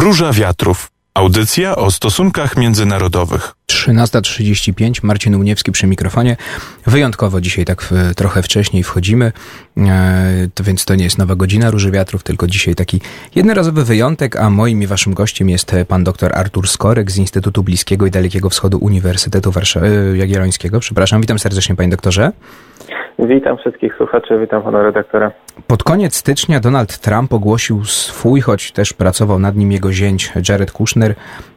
Róża Wiatrów. Audycja o stosunkach międzynarodowych. 13.35, Marcin Uniewski przy mikrofonie. Wyjątkowo dzisiaj tak w, trochę wcześniej wchodzimy, e, to więc to nie jest nowa godzina Róży Wiatrów, tylko dzisiaj taki jednorazowy wyjątek, a moim i waszym gościem jest pan dr Artur Skorek z Instytutu Bliskiego i Dalekiego Wschodu Uniwersytetu Warsza- e, Jagiellońskiego. Przepraszam, witam serdecznie panie doktorze. Witam wszystkich słuchaczy, witam pana redaktora. Pod koniec stycznia Donald Trump ogłosił swój, choć też pracował nad nim jego zięć Jared Kushner,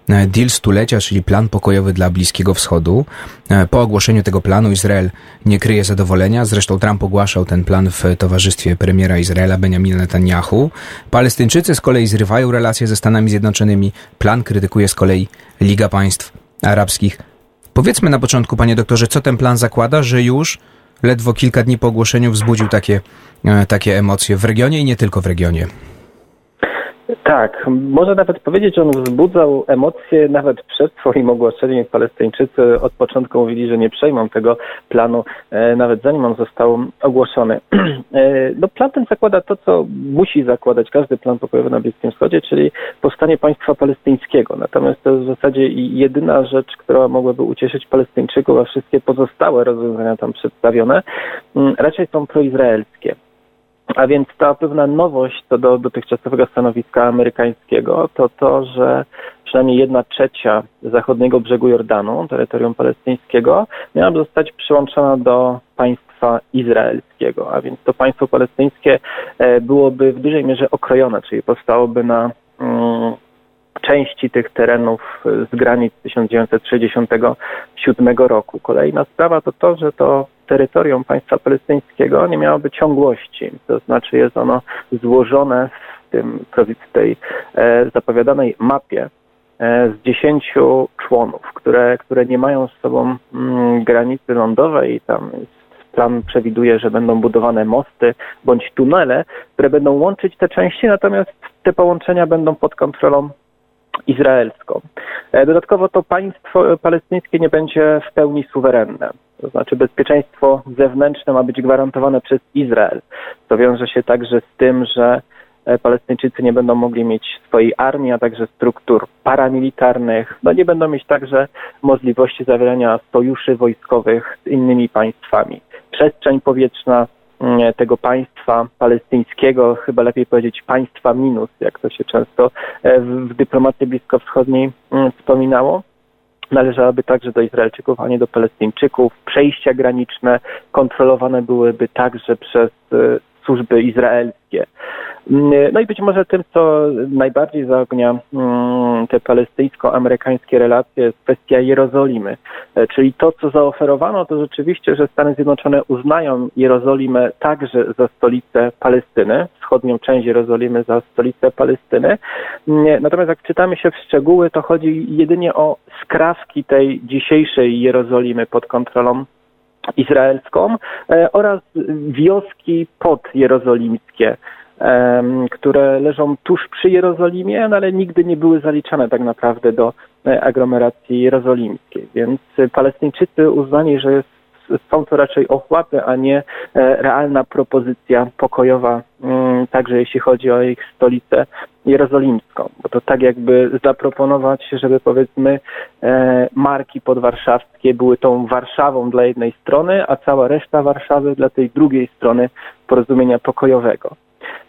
e, deal stulecia, czyli plan pokojowy dla Bliskiego Wschodu. E, Po ogłoszeniu tego planu Izrael nie kryje zadowolenia. Zresztą Trump ogłaszał ten plan w towarzystwie premiera Izraela Benjamina Netanyahu. Palestyńczycy z kolei zrywają relacje ze Stanami Zjednoczonymi. Plan krytykuje z kolei Liga Państw Arabskich. Powiedzmy na początku, panie doktorze, co ten plan zakłada, że już ledwo kilka dni po ogłoszeniu wzbudził takie, e, takie emocje w regionie i nie tylko w regionie. Tak, można nawet powiedzieć, że on wzbudzał emocje nawet przed swoim ogłoszeniem. Palestyńczycy od początku mówili, że nie przejmą tego planu, e, nawet zanim on został ogłoszony. E, no, plan ten zakłada to, co musi zakładać każdy plan pokojowy na Bliskim Wschodzie, czyli powstanie państwa palestyńskiego. Natomiast to jest w zasadzie jedyna rzecz, która mogłaby ucieszyć Palestyńczyków, a wszystkie pozostałe rozwiązania tam przedstawione mm, raczej są proizraelskie. A więc ta pewna nowość co do dotychczasowego stanowiska amerykańskiego to to, że przynajmniej jedna trzecia zachodniego brzegu Jordanu, terytorium palestyńskiego, miałaby zostać przyłączona do państwa izraelskiego. A więc to państwo palestyńskie e, byłoby w dużej mierze okrojone, czyli powstałoby na mm, części tych terenów z granic 1967 roku. Kolejna sprawa to to, że to terytorium państwa palestyńskiego nie miałoby ciągłości, to znaczy jest ono złożone w tym, w tej e, zapowiadanej mapie e, z dziesięciu członów, które, które nie mają z sobą mm, granicy lądowej i tam plan przewiduje, że będą budowane mosty bądź tunele, które będą łączyć te części, natomiast te połączenia będą pod kontrolą izraelską. E, dodatkowo to państwo palestyńskie nie będzie w pełni suwerenne. To znaczy bezpieczeństwo zewnętrzne ma być gwarantowane przez Izrael. To wiąże się także z tym, że e, Palestyńczycy nie będą mogli mieć swojej armii, a także struktur paramilitarnych. No nie będą mieć także możliwości zawierania sojuszy wojskowych z innymi państwami. Przestrzeń powietrzna tego państwa palestyńskiego, chyba lepiej powiedzieć państwa minus, jak to się często e, w dyplomacji bliskowschodniej mm, wspominało należałaby także do Izraelczyków, a nie do Palestyńczyków. Przejścia graniczne kontrolowane byłyby także przez e, służby izraelskie. No i być może tym, co najbardziej zaognia mm, te palestyńsko-amerykańskie relacje, jest kwestia Jerozolimy. E, czyli to, co zaoferowano, to rzeczywiście, że Stany Zjednoczone uznają Jerozolimę także za stolicę Palestyny, wschodnią część Jerozolimy za stolicę Palestyny. Natomiast jak czytamy się w szczegóły, to chodzi jedynie o skrawki tej dzisiejszej Jerozolimy pod kontrolą izraelską e, oraz wioski podjerozolimskie, które leżą tuż przy Jerozolimie, no ale nigdy nie były zaliczane tak naprawdę do e, aglomeracji jerozolimskiej. Więc Palestyńczycy uznali, że jest są to raczej ochłapy, a nie e, realna propozycja pokojowa, mm, także jeśli chodzi o ich stolicę jerozolimską. Bo to tak jakby zaproponować, żeby powiedzmy e, marki podwarszawskie były tą Warszawą dla jednej strony, a cała reszta Warszawy dla tej drugiej strony porozumienia pokojowego.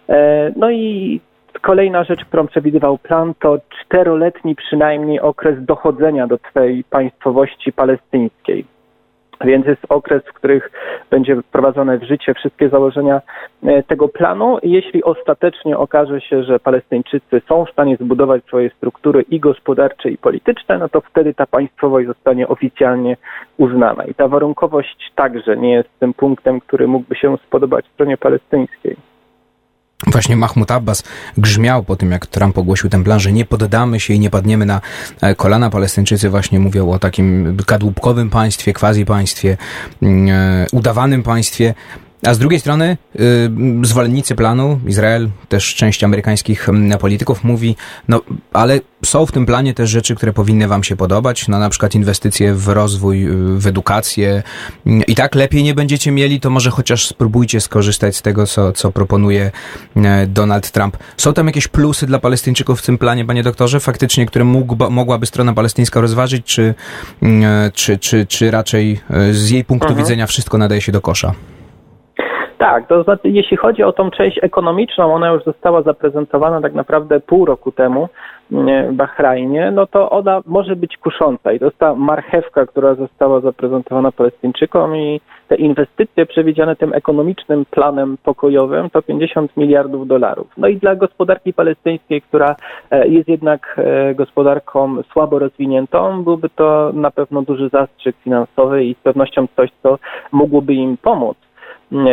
E, no i Kolejna rzecz, którą przewidywał plan, to czteroletni przynajmniej okres dochodzenia do tej państwowości palestyńskiej. Więc jest okres, w których będzie wprowadzone w życie wszystkie założenia e, tego planu. Jeśli ostatecznie okaże się, że Palestyńczycy są w stanie zbudować swoje struktury i gospodarcze, i polityczne, no to wtedy ta państwowość zostanie oficjalnie uznana. I ta warunkowość także nie jest tym punktem, który mógłby się spodobać stronie palestyńskiej. Właśnie Mahmoud Abbas grzmiał po tym, jak Trump ogłosił ten plan, że nie poddamy się i nie padniemy na e, kolana. Palestyńczycy właśnie mówią o takim kadłubkowym państwie, quasi państwie, mm, e, udawanym państwie. A z drugiej strony y, zwolennicy planu, Izrael, też część amerykańskich mm, polityków mówi, no ale są w tym planie też rzeczy, które powinny wam się podobać, no na przykład inwestycje w rozwój, y, w edukację i tak lepiej nie będziecie mieli, to może chociaż spróbujcie skorzystać z tego, co, co proponuje e, Donald Trump. Są tam jakieś plusy dla Palestyńczyków w tym planie, panie doktorze, faktycznie, które mógł, mogłaby strona palestyńska rozważyć, czy, mm, e, czy, czy, czy raczej e, z jej punktu mhm. widzenia wszystko nadaje się do kosza? Tak, to znaczy, jeśli chodzi o tą część ekonomiczną, ona już została zaprezentowana tak naprawdę pół roku temu w Bahrajnie, no to ona może być kusząca i to jest ta marchewka, która została zaprezentowana Palestyńczykom i te inwestycje przewidziane tym ekonomicznym planem pokojowym to 50 miliardów dolarów. No i dla gospodarki palestyńskiej, która e, jest jednak e, gospodarką słabo rozwiniętą, byłby to na pewno duży zastrzyk finansowy i z pewnością coś, co mogłoby im pomóc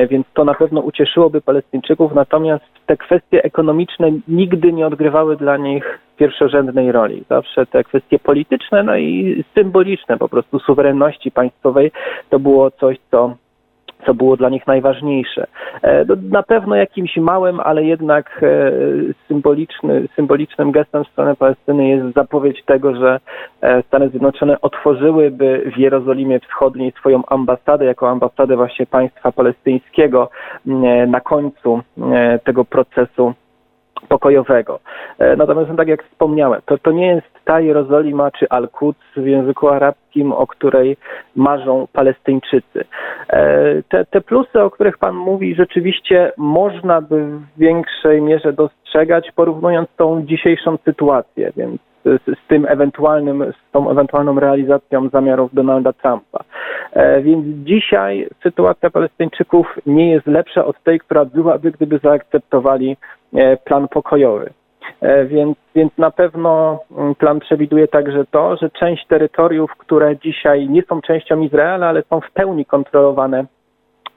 więc to na pewno ucieszyłoby Palestyńczyków, natomiast te kwestie ekonomiczne nigdy nie odgrywały dla nich pierwszorzędnej roli. Zawsze te kwestie polityczne, no i symboliczne po prostu suwerenności państwowej to było coś, co co było dla nich najważniejsze. E, no, na pewno jakimś małym, ale jednak e, symboliczny, symbolicznym gestem strony Palestyny jest zapowiedź tego, że e, Stany Zjednoczone otworzyłyby w Jerozolimie Wschodniej swoją ambasadę, jako ambasadę właśnie państwa palestyńskiego na końcu tego procesu pokojowego. E, natomiast no, tak jak wspomniałem, to, to nie jest ta Jerozolima czy Al-Quds w języku arabskim, o której marzą Palestyńczycy. E, te, te plusy, o których Pan mówi, rzeczywiście można by w większej mierze dostrzegać, porównując tą dzisiejszą sytuację, więc z, z, tym ewentualnym, z tą ewentualną realizacją zamiarów Donalda Trumpa. E, więc dzisiaj sytuacja Palestyńczyków nie jest lepsza od tej, która byłaby, gdyby zaakceptowali plan pokojowy. E, więc, więc na pewno mm, plan przewiduje także to, że część terytoriów, które dzisiaj nie są częścią Izraela, ale są w pełni kontrolowane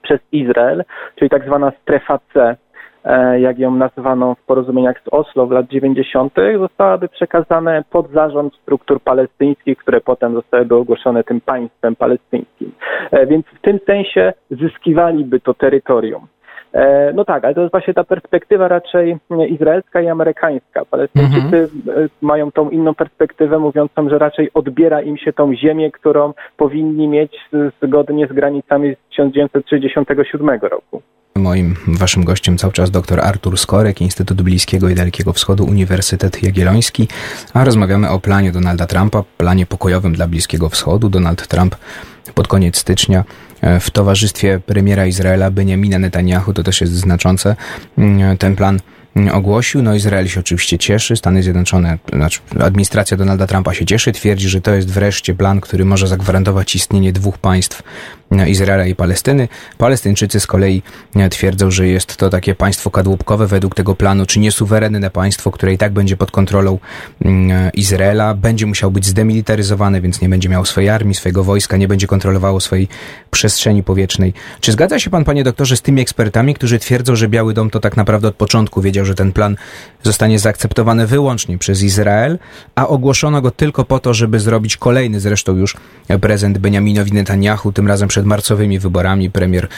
przez Izrael, czyli tak zwana strefa C, e, jak ją nazwano w porozumieniach z Oslo w lat 90., zostałaby przekazane pod zarząd struktur palestyńskich, które potem zostałyby ogłoszone tym państwem palestyńskim. Więc w tym sensie zyskiwaliby to terytorium. E, no tak, ale to jest właśnie ta perspektywa raczej izraelska i amerykańska. Palestyńczycy mhm. mają tą inną perspektywę, mówiącą, że raczej odbiera im się tą ziemię, którą powinni mieć zgodnie z granicami z 1967 roku. Moim waszym gościem cały czas dr Artur Skorek, Instytut Bliskiego i Dalekiego Wschodu, Uniwersytet Jagielloński, a rozmawiamy o planie Donalda Trumpa, planie pokojowym dla Bliskiego Wschodu. Donald Trump pod koniec stycznia e, w towarzystwie premiera Izraela Benjamina Netanyahu, to też jest znaczące, mm, ten plan ogłosił. No Izrael się oczywiście cieszy, Stany Zjednoczone, znaczy administracja Donalda Trumpa się cieszy, twierdzi, że to jest wreszcie plan, który może zagwarantować istnienie dwóch państw Izraela i Palestyny. Palestyńczycy z kolei twierdzą, że jest to takie państwo kadłubkowe według tego planu, czy niesuwerenne państwo, które i tak będzie pod kontrolą mm, Izraela, będzie musiał być zdemilitaryzowane, więc nie będzie miał swojej armii, swojego wojska, nie będzie kontrolowało swojej przestrzeni powietrznej. Czy zgadza się pan, panie doktorze, z tymi ekspertami, którzy twierdzą, że Biały Dom to tak naprawdę od początku wiedział, że ten plan zostanie zaakceptowany wyłącznie przez Izrael, a ogłoszono go tylko po to, żeby zrobić kolejny zresztą już prezent Benjaminowi Netanyahu, tym razem przed marcowymi wyborami. Premier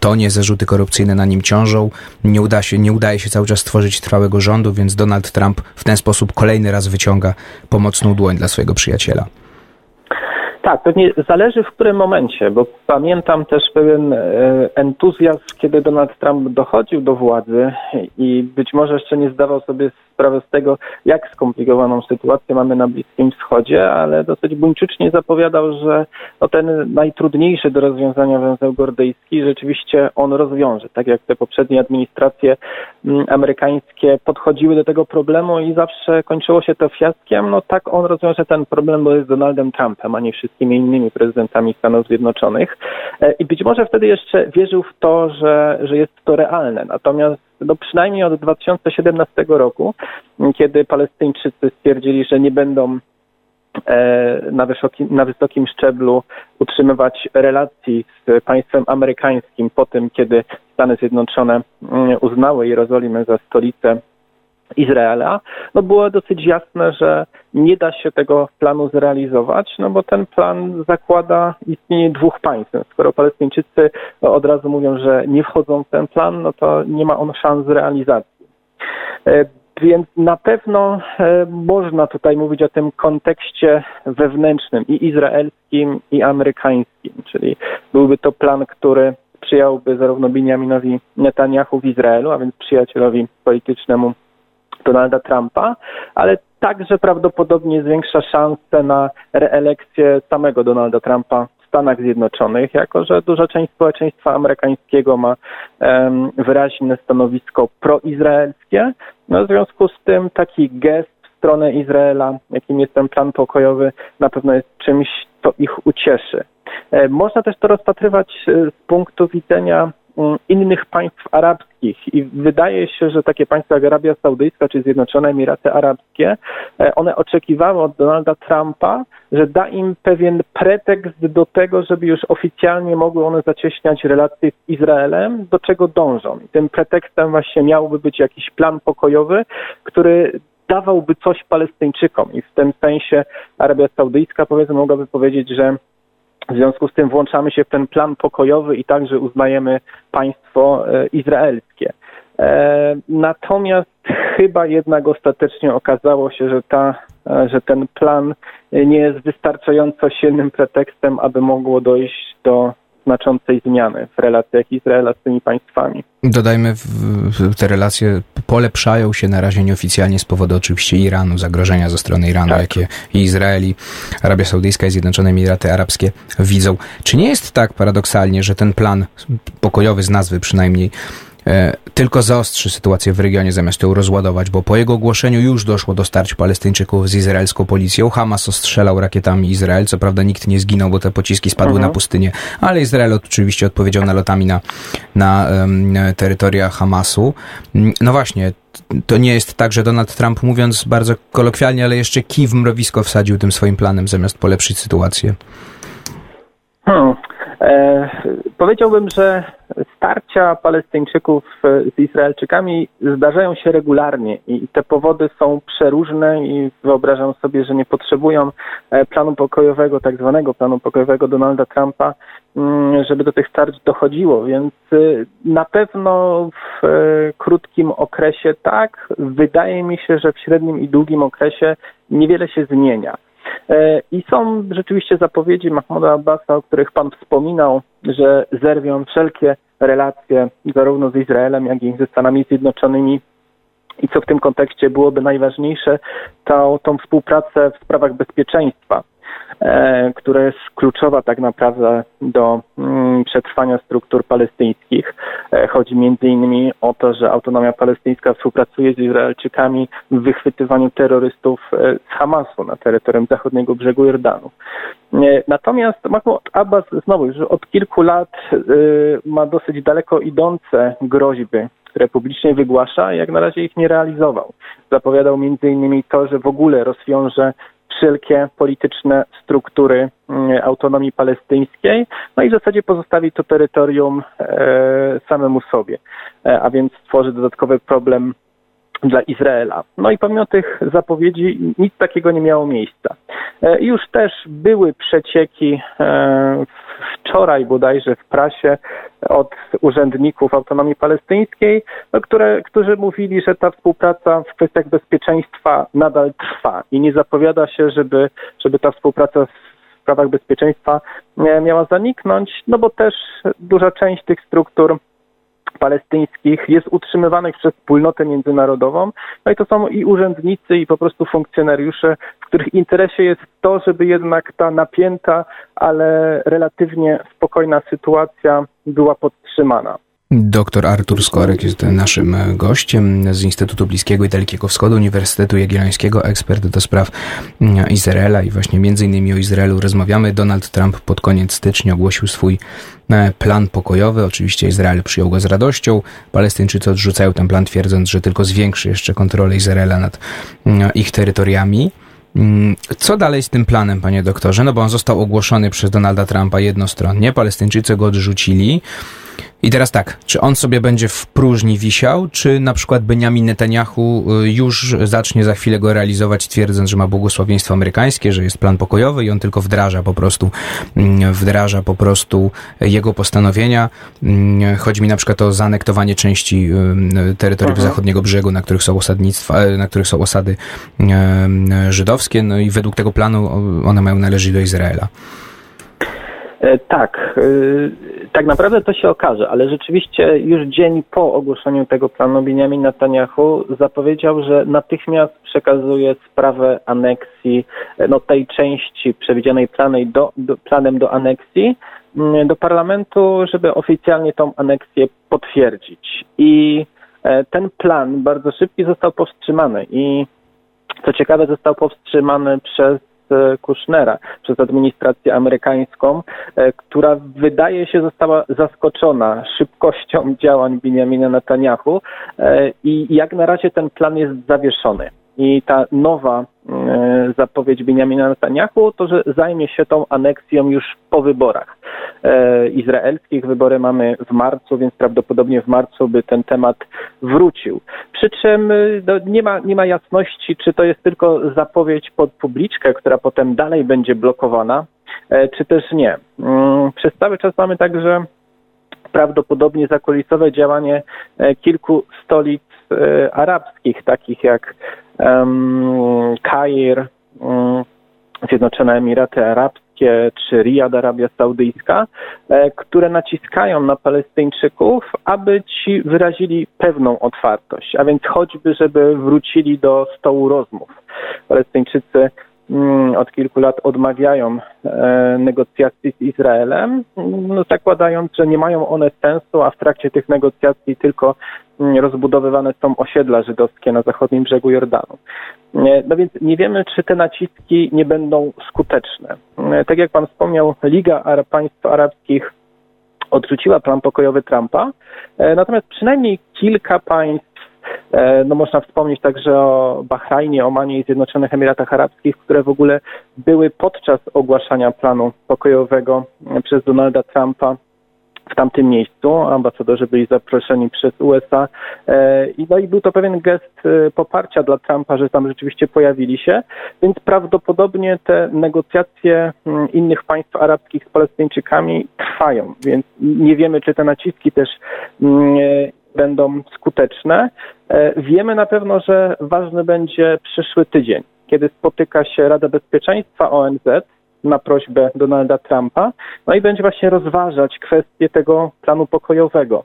tonie, zarzuty korupcyjne na nim ciążą. Nie, uda się, nie udaje się cały czas stworzyć trwałego rządu, więc Donald Trump w ten sposób kolejny raz wyciąga pomocną dłoń dla swojego przyjaciela. Tak, pewnie zależy w którym momencie, bo pamiętam też pewien e, entuzjazm, kiedy Donald Trump dochodził do władzy i być może jeszcze nie zdawał sobie sprawę z tego, jak skomplikowaną sytuację mamy na Bliskim Wschodzie, ale dosyć buńczucznie zapowiadał, że no ten najtrudniejszy do rozwiązania węzeł gordyjski rzeczywiście on rozwiąże. Tak jak te poprzednie administracje mm, amerykańskie podchodziły do tego problemu i zawsze kończyło się to fiaskiem, no tak on rozwiąże ten problem, bo jest Donaldem Trumpem, a nie wszystkimi innymi prezydentami Stanów Zjednoczonych. E, I być może wtedy jeszcze wierzył w to, że, że jest to realne. Natomiast no przynajmniej od 2017 roku, kiedy Palestyńczycy stwierdzili, że nie będą e, na wysokim, na wysokim szczeblu utrzymywać relacji z państwem amerykańskim po tym, kiedy Stany Zjednoczone mm, uznały Jerozolimę za stolicę Izraela, no było dosyć jasne, że nie da się tego planu zrealizować, no bo ten plan zakłada istnienie dwóch państw. Skoro Palestyńczycy od razu mówią, że nie wchodzą w ten plan, no to nie ma on szans realizacji. E, więc na pewno e, można tutaj mówić o tym kontekście wewnętrznym i izraelskim, i amerykańskim, czyli byłby to plan, który przyjąłby zarówno Benjaminowi Netanyahu w Izraelu, a więc przyjacielowi politycznemu Donalda Trumpa, ale także prawdopodobnie zwiększa szanse na reelekcję samego Donalda Trumpa w Stanach Zjednoczonych, jako że duża część społeczeństwa amerykańskiego ma um, wyraźne stanowisko proizraelskie. No, w związku z tym taki gest w stronę Izraela, jakim jest ten plan pokojowy, na pewno jest czymś, co ich ucieszy. E, można też to rozpatrywać e, z punktu widzenia innych państw arabskich i wydaje się, że takie państwa jak Arabia Saudyjska czy Zjednoczone Emiraty Arabskie, e, one oczekiwały od Donalda Trumpa, że da im pewien pretekst do tego, żeby już oficjalnie mogły one zacieśniać relacje z Izraelem, do czego dążą. I tym pretekstem właśnie miałby być jakiś plan pokojowy, który dawałby coś Palestyńczykom i w tym sensie Arabia Saudyjska powiedzmy mogłaby powiedzieć, że w związku z tym włączamy się w ten plan pokojowy i także uznajemy państwo e, izraelskie. E, natomiast chyba jednak ostatecznie okazało się, że, ta, e, że ten plan nie jest wystarczająco silnym pretekstem, aby mogło dojść do znaczącej zmiany w relacjach Izraela z tymi państwami. Dodajmy, te relacje polepszają się na razie nieoficjalnie z powodu oczywiście Iranu, zagrożenia ze strony Iranu, tak. jakie Izrael, i Arabia Saudyjska i Zjednoczone Emiraty Arabskie widzą. Czy nie jest tak paradoksalnie, że ten plan pokojowy z nazwy przynajmniej tylko zaostrzy sytuację w regionie zamiast ją rozładować, bo po jego ogłoszeniu już doszło do starć Palestyńczyków z izraelską policją. Hamas ostrzelał rakietami Izrael, co prawda nikt nie zginął, bo te pociski spadły mhm. na pustynię, ale Izrael oczywiście odpowiedział nalotami na, na um, terytoria Hamasu. Mm, no właśnie, to nie jest tak, że Donald Trump, mówiąc bardzo kolokwialnie, ale jeszcze kij w mrowisko wsadził tym swoim planem, zamiast polepszyć sytuację. E, powiedziałbym, że starcia Palestyńczyków z Izraelczykami zdarzają się regularnie i te powody są przeróżne i wyobrażam sobie, że nie potrzebują e, planu pokojowego, tak zwanego planu pokojowego Donalda Trumpa, mm, żeby do tych starć dochodziło, więc e, na pewno w krótkim okresie tak. Wydaje mi się, że w średnim i długim okresie niewiele się zmienia. E, I są rzeczywiście zapowiedzi Mahmouda Abbasa, o których Pan wspominał, że zerwią wszelkie relacje zarówno z Izraelem, jak i ze Stanami Zjednoczonymi. I co w tym kontekście byłoby najważniejsze, to tą współpracę w sprawach bezpieczeństwa. E, która jest kluczowa tak naprawdę do mm, przetrwania struktur palestyńskich. E, chodzi między innymi o to, że autonomia palestyńska współpracuje z Izraelczykami w wychwytywaniu terrorystów e, z Hamasu na terytorium zachodniego brzegu Jordanu. Natomiast Mahmoud Abbas znowu już od kilku lat ma dosyć daleko idące groźby które publicznie wygłasza, jak na razie ich nie realizował. Zapowiadał innymi to, że w ogóle rozwiąże wszelkie polityczne struktury mm, autonomii palestyńskiej, no i w zasadzie pozostawi to terytorium e, samemu sobie, e, a więc stworzy dodatkowy problem dla Izraela. No i pomimo tych zapowiedzi nic takiego nie miało miejsca. E, już też były przecieki wczoraj bodajże w prasie od urzędników autonomii palestyńskiej, no, które, którzy mówili, że ta współpraca w kwestiach bezpieczeństwa nadal trwa i nie zapowiada się, żeby, żeby ta współpraca w sprawach bezpieczeństwa miała zaniknąć, no bo też duża część tych struktur palestyńskich jest utrzymywanych przez wspólnotę międzynarodową. No i to są i urzędnicy, i po prostu funkcjonariusze, w których interesie jest to, żeby jednak ta napięta, ale relatywnie spokojna sytuacja była podtrzymana. Doktor Artur Skorek jest naszym gościem z Instytutu Bliskiego i Dalekiego Wschodu Uniwersytetu Jagiellońskiego, ekspert do spraw Izraela i właśnie między innymi o Izraelu rozmawiamy. Donald Trump pod koniec stycznia ogłosił swój e, plan pokojowy. Oczywiście Izrael przyjął go z radością. Palestyńczycy odrzucają ten plan twierdząc, że tylko zwiększy jeszcze kontrolę Izraela nad mm, ich terytoriami. Mm, co dalej z tym planem, panie doktorze? No bo on został ogłoszony przez Donalda Trumpa jednostronnie. Palestyńczycy go odrzucili. I teraz tak, czy on sobie będzie w próżni wisiał, czy na przykład Benjamin Netanyahu y, już zacznie za chwilę go realizować, twierdząc, że ma błogosławieństwo amerykańskie, że jest plan pokojowy i on tylko wdraża po prostu, mm, wdraża po prostu jego postanowienia. Mm, chodzi mi na przykład o zaanektowanie części y, terytoriów mhm. zachodniego brzegu, na których są osadnictwa, e, na których są osady żydowskie, no i według tego planu one mają należeć do Izraela. E, tak, e, tak naprawdę to się okaże, ale rzeczywiście już dzień po ogłoszeniu tego planu Benjamin Netanyahu zapowiedział, że natychmiast przekazuje sprawę aneksji, e, no tej części przewidzianej planej do, do, planem do aneksji mm, do parlamentu, żeby oficjalnie tą aneksję potwierdzić. I ten plan bardzo szybki został powstrzymany i co ciekawe został powstrzymany przez Kushnera, przez administrację amerykańską, e, która wydaje się została zaskoczona szybkością działań Benjamina Netanyahu e, i jak na razie ten plan jest zawieszony. I ta nowa e, zapowiedź Benjamina Netanyahu to, że zajmie się tą aneksją już po wyborach e, izraelskich. Wybory mamy w marcu, więc prawdopodobnie w marcu by ten temat wrócił. Przy czym e, no, nie, ma, nie ma jasności, czy to jest tylko zapowiedź pod publiczkę, która potem dalej będzie blokowana, czy też nie. Mm, przez cały czas mamy także prawdopodobnie zakulisowe działanie kilku stolic arabskich, takich jak Kair, mm, Zjednoczone Emiraty Arabskie czy Riyad Arabia Saudyjska, e, które naciskają na Palestyńczyków, aby ci wyrazili pewną otwartość, a więc choćby, żeby wrócili do stołu rozmów. Palestyńczycy od kilku lat odmawiają e, negocjacji z Izraelem, no, zakładając, że nie mają one sensu, a w trakcie tych negocjacji tylko mm, rozbudowywane są osiedla żydowskie na zachodnim brzegu Jordanu. No więc nie wiemy, czy te naciski nie będą skuteczne. E, tak jak pan wspomniał, Liga Państw Arabskich odrzuciła plan pokojowy Trumpa, e, natomiast przynajmniej kilka państw E, no można wspomnieć także o Bahrajnie, Omanie i Zjednoczonych Emiratach Arabskich, które w ogóle były podczas ogłaszania planu pokojowego przez Donalda Trumpa w tamtym miejscu. Ambasadorzy byli zaproszeni przez USA. E, no i był to pewien gest e, poparcia dla Trumpa, że tam rzeczywiście pojawili się, więc prawdopodobnie te negocjacje mm, innych państw arabskich z Palestyńczykami trwają, więc nie wiemy, czy te naciski też mm, będą skuteczne. E, wiemy na pewno, że ważny będzie przyszły tydzień, kiedy spotyka się Rada Bezpieczeństwa ONZ na prośbę Donalda Trumpa, no i będzie właśnie rozważać kwestię tego planu pokojowego.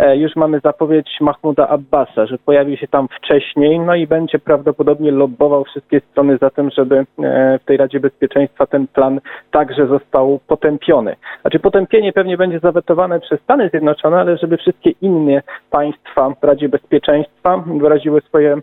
E, już mamy zapowiedź Mahmuda Abbasa, że pojawi się tam wcześniej, no i będzie prawdopodobnie lobbował wszystkie strony za tym, żeby e, w tej Radzie Bezpieczeństwa ten plan także został potępiony. Znaczy potępienie pewnie będzie zawetowane przez Stany Zjednoczone, ale żeby wszystkie inne państwa w Radzie Bezpieczeństwa wyraziły swoje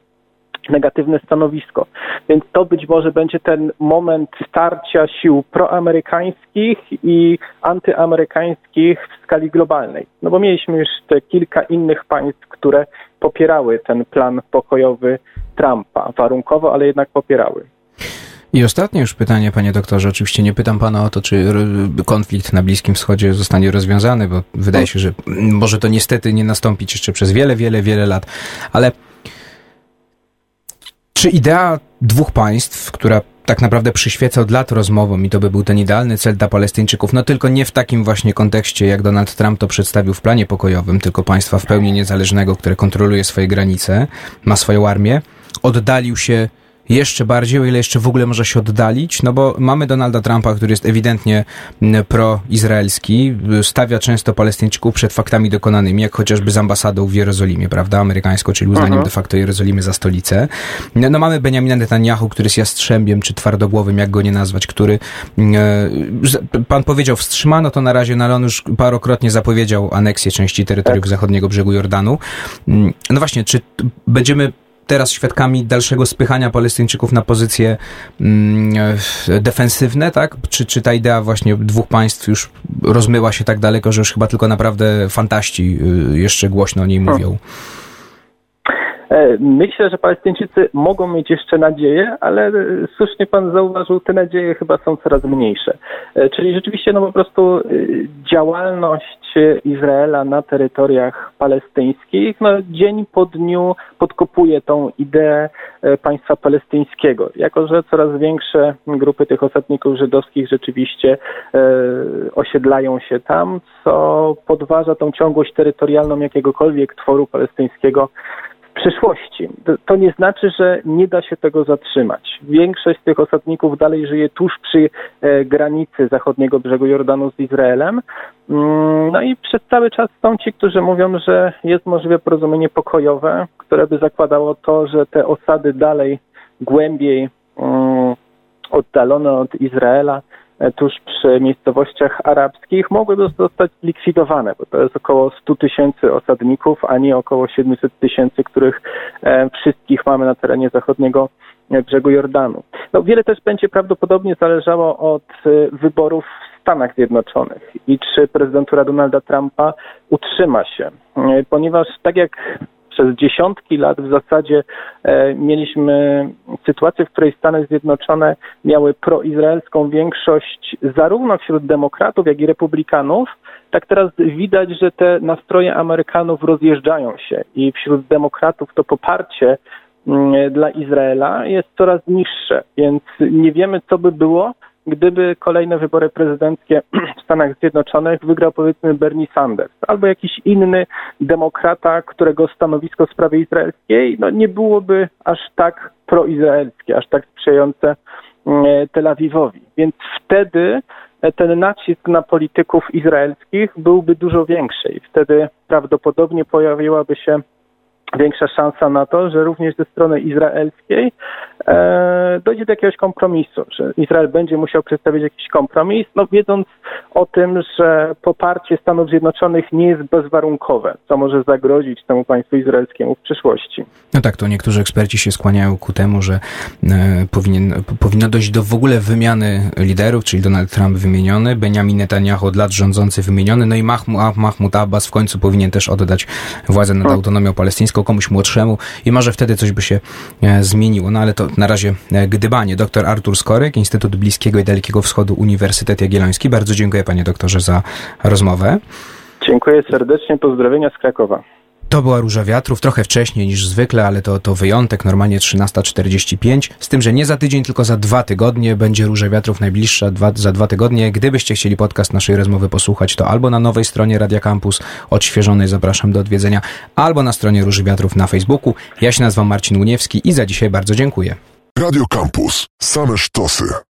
negatywne stanowisko. Więc to być może będzie ten moment starcia sił proamerykańskich i antyamerykańskich w skali globalnej. No bo mieliśmy już te kilka innych państw, które popierały ten plan pokojowy Trumpa, warunkowo, ale jednak popierały. I ostatnie już pytanie, panie doktorze. Oczywiście nie pytam pana o to, czy konflikt na Bliskim Wschodzie zostanie rozwiązany, bo wydaje się, że może to niestety nie nastąpić jeszcze przez wiele, wiele, wiele lat. Ale czy idea dwóch państw, która tak naprawdę przyświeca od lat rozmowom i to by był ten idealny cel dla Palestyńczyków, no tylko nie w takim właśnie kontekście, jak Donald Trump to przedstawił w planie pokojowym, tylko państwa w pełni niezależnego, które kontroluje swoje granice, ma swoją armię, oddalił się jeszcze bardziej, o ile jeszcze w ogóle może się oddalić, no bo mamy Donalda Trumpa, który jest ewidentnie proizraelski, stawia często Palestyńczyków przed faktami dokonanymi, jak chociażby z ambasadą w Jerozolimie, prawda, amerykańską, czyli uznaniem uh -huh. de facto Jerozolimy za stolicę. No, no mamy Benjamina Netanyahu, który jest jastrzębiem, czy twardogłowym, jak go nie nazwać, który e, pan powiedział, wstrzymano to na razie, no ale on już parokrotnie zapowiedział aneksję części terytoriów tak. zachodniego brzegu Jordanu. No właśnie, czy będziemy teraz świadkami dalszego spychania Palestyńczyków na pozycje mm, defensywne, tak? Czy, czy ta idea właśnie dwóch państw już rozmyła się tak daleko, że już chyba tylko naprawdę fantaści y, jeszcze głośno o niej mówią? E, myślę, że Palestyńczycy mogą mieć jeszcze nadzieję, ale słusznie pan zauważył, te nadzieje chyba są coraz mniejsze. Czyli rzeczywiście no po prostu działalność Izraela na terytoriach palestyńskich no dzień po dniu podkopuje tą ideę państwa palestyńskiego. Jako, że coraz większe grupy tych osadników żydowskich rzeczywiście osiedlają się tam, co podważa tą ciągłość terytorialną jakiegokolwiek tworu palestyńskiego przyszłości. To nie znaczy, że nie da się tego zatrzymać. Większość z tych osadników dalej żyje tuż przy e, granicy zachodniego brzegu Jordanu z Izraelem. Mm, no i przez cały czas są ci, którzy mówią, że jest możliwe porozumienie pokojowe, które by zakładało to, że te osady dalej głębiej mm, oddalone od Izraela tuż przy miejscowościach arabskich mogłyby zostać zlikwidowane, bo to jest około 100 tysięcy osadników, a nie około 700 tysięcy, których e, wszystkich mamy na terenie zachodniego e, brzegu Jordanu. No, wiele też będzie prawdopodobnie zależało od wyborów w Stanach Zjednoczonych i czy prezydentura Donalda Trumpa utrzyma się, ponieważ tak jak przez dziesiątki lat w zasadzie e, mieliśmy sytuację, w której Stany Zjednoczone miały proizraelską większość zarówno wśród demokratów, jak i republikanów, tak teraz widać, że te nastroje Amerykanów rozjeżdżają się i wśród demokratów to poparcie mm, dla Izraela jest coraz niższe, więc nie wiemy, co by było, gdyby kolejne wybory prezydenckie w Stanach Zjednoczonych wygrał powiedzmy Bernie Sanders albo jakiś inny demokrata, którego stanowisko w sprawie izraelskiej no, nie byłoby aż tak proizraelskie, aż tak sprzyjające mm, Tel Awiwowi. Więc wtedy ten nacisk na polityków izraelskich byłby dużo większy i wtedy prawdopodobnie pojawiłaby się większa szansa na to, że również ze strony izraelskiej e, dojdzie do jakiegoś kompromisu, że Izrael będzie musiał przedstawić jakiś kompromis, no wiedząc o tym, że poparcie Stanów Zjednoczonych nie jest bezwarunkowe, co może zagrozić temu państwu izraelskiemu w przyszłości. No tak, to niektórzy eksperci się skłaniają ku temu, że e, powinien, powinno dojść do w ogóle wymiany liderów, czyli Donald Trump wymieniony, Benjamin Netanyahu od lat rządzący wymieniony, no i Mahmoud, Mahmoud Abbas w końcu powinien też oddać władzę nad hmm. autonomią palestyńską komuś młodszemu i może wtedy coś by się e, zmieniło. No ale to na razie e, gdybanie. Doktor Artur Skoryk, Instytut Bliskiego i Dalekiego Wschodu, Uniwersytet Jagielloński. Bardzo dziękuję panie doktorze za rozmowę. Dziękuję serdecznie, pozdrowienia z Krakowa. To była Róża Wiatrów, trochę wcześniej niż zwykle, ale to, to wyjątek, normalnie 13.45, z tym, że nie za tydzień, tylko za dwa tygodnie będzie Róża Wiatrów najbliższa dwa, za dwa tygodnie. Gdybyście chcieli podcast naszej rozmowy posłuchać, to albo na nowej stronie Radia Campus, odświeżonej, zapraszam do odwiedzenia, albo na stronie Róży Wiatrów na Facebooku. Ja się nazywam Marcin Uniewski i za dzisiaj bardzo dziękuję. Radio Campus. Same sztosy.